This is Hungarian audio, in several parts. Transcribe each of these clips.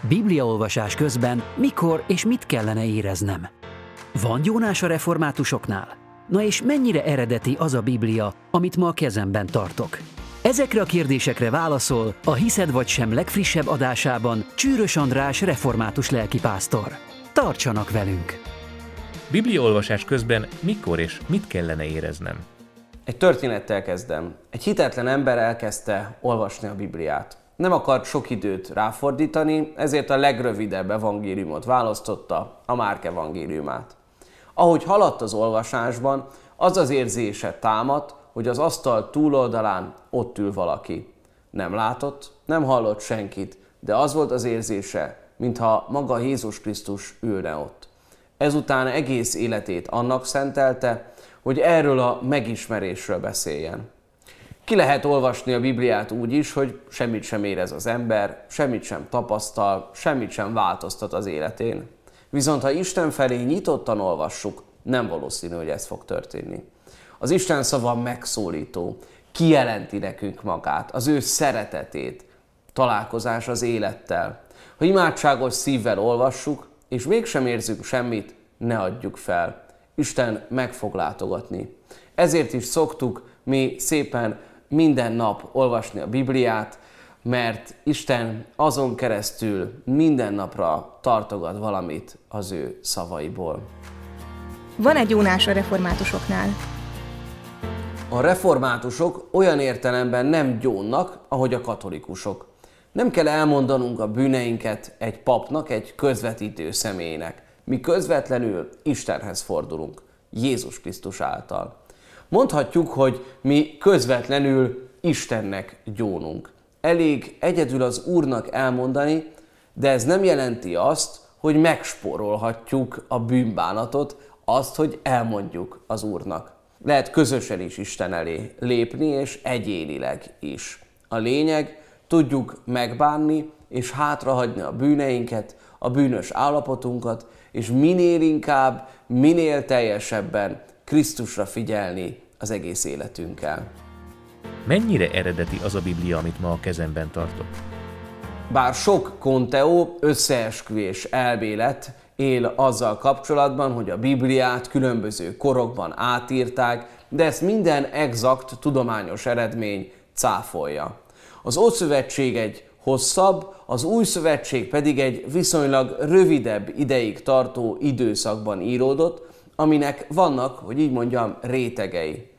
Bibliaolvasás közben mikor és mit kellene éreznem? Van gyónás a reformátusoknál? Na és mennyire eredeti az a Biblia, amit ma a kezemben tartok? Ezekre a kérdésekre válaszol a Hiszed vagy sem legfrissebb adásában Csűrös András református lelkipásztor. Tartsanak velünk! Bibliaolvasás közben mikor és mit kellene éreznem? Egy történettel kezdem. Egy hitetlen ember elkezdte olvasni a Bibliát. Nem akart sok időt ráfordítani, ezért a legrövidebb evangéliumot választotta, a Márk evangéliumát. Ahogy haladt az olvasásban, az az érzése támadt, hogy az asztal túloldalán ott ül valaki. Nem látott, nem hallott senkit, de az volt az érzése, mintha maga Jézus Krisztus ülne ott. Ezután egész életét annak szentelte, hogy erről a megismerésről beszéljen. Ki lehet olvasni a Bibliát úgy is, hogy semmit sem érez az ember, semmit sem tapasztal, semmit sem változtat az életén. Viszont ha Isten felé nyitottan olvassuk, nem valószínű, hogy ez fog történni. Az Isten szava megszólító, kijelenti nekünk magát, az ő szeretetét, találkozás az élettel. Ha imádságos szívvel olvassuk, és mégsem érzünk semmit, ne adjuk fel. Isten meg fog látogatni. Ezért is szoktuk mi szépen minden nap olvasni a Bibliát, mert Isten azon keresztül minden napra tartogat valamit az ő szavaiból. Van egy jónás a reformátusoknál. A reformátusok olyan értelemben nem gyónnak, ahogy a katolikusok. Nem kell elmondanunk a bűneinket egy papnak, egy közvetítő személynek. Mi közvetlenül Istenhez fordulunk, Jézus Krisztus által. Mondhatjuk, hogy mi közvetlenül Istennek gyónunk. Elég egyedül az Úrnak elmondani, de ez nem jelenti azt, hogy megspórolhatjuk a bűnbánatot, azt, hogy elmondjuk az Úrnak. Lehet közösen is Isten elé lépni, és egyénileg is. A lényeg, tudjuk megbánni, és hátrahagyni a bűneinket, a bűnös állapotunkat, és minél inkább, minél teljesebben Krisztusra figyelni az egész életünkkel. Mennyire eredeti az a Biblia, amit ma a kezemben tartok? Bár sok konteó, összeesküvés elmélet él azzal kapcsolatban, hogy a Bibliát különböző korokban átírták, de ezt minden exakt tudományos eredmény cáfolja. Az Ószövetség egy hosszabb, az Új Szövetség pedig egy viszonylag rövidebb ideig tartó időszakban íródott, aminek vannak, hogy így mondjam, rétegei.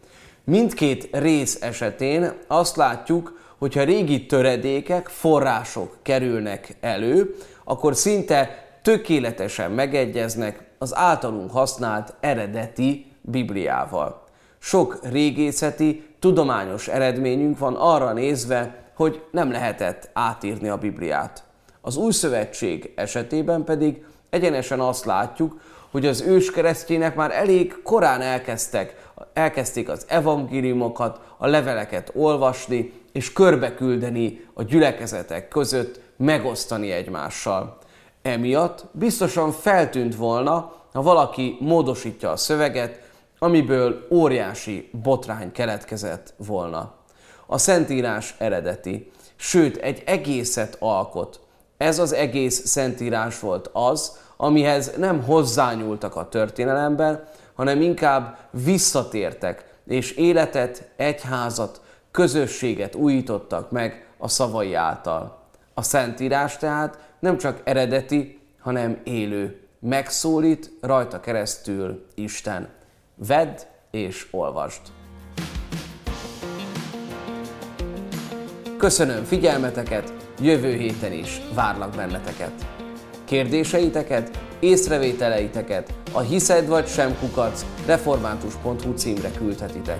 Mindkét rész esetén azt látjuk, hogyha régi töredékek, források kerülnek elő, akkor szinte tökéletesen megegyeznek az általunk használt eredeti Bibliával. Sok régészeti, tudományos eredményünk van arra nézve, hogy nem lehetett átírni a Bibliát. Az új szövetség esetében pedig egyenesen azt látjuk, hogy az őskeresztjének már elég korán elkezdtek, elkezdték az evangéliumokat, a leveleket olvasni, és körbeküldeni a gyülekezetek között, megosztani egymással. Emiatt biztosan feltűnt volna, ha valaki módosítja a szöveget, amiből óriási botrány keletkezett volna. A Szentírás eredeti, sőt egy egészet alkot. Ez az egész Szentírás volt az, amihez nem hozzányúltak a történelemben, hanem inkább visszatértek, és életet, egyházat, közösséget újítottak meg a szavai által. A Szentírás tehát nem csak eredeti, hanem élő. Megszólít rajta keresztül Isten. Vedd és olvasd! Köszönöm figyelmeteket, jövő héten is várlak benneteket. Kérdéseiteket, észrevételeiteket a hiszed vagy sem kukac református.hu címre küldhetitek.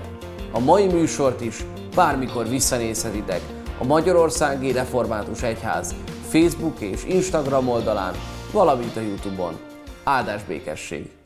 A mai műsort is bármikor visszanézhetitek a Magyarországi Református Egyház Facebook és Instagram oldalán, valamint a Youtube-on. Áldás békesség!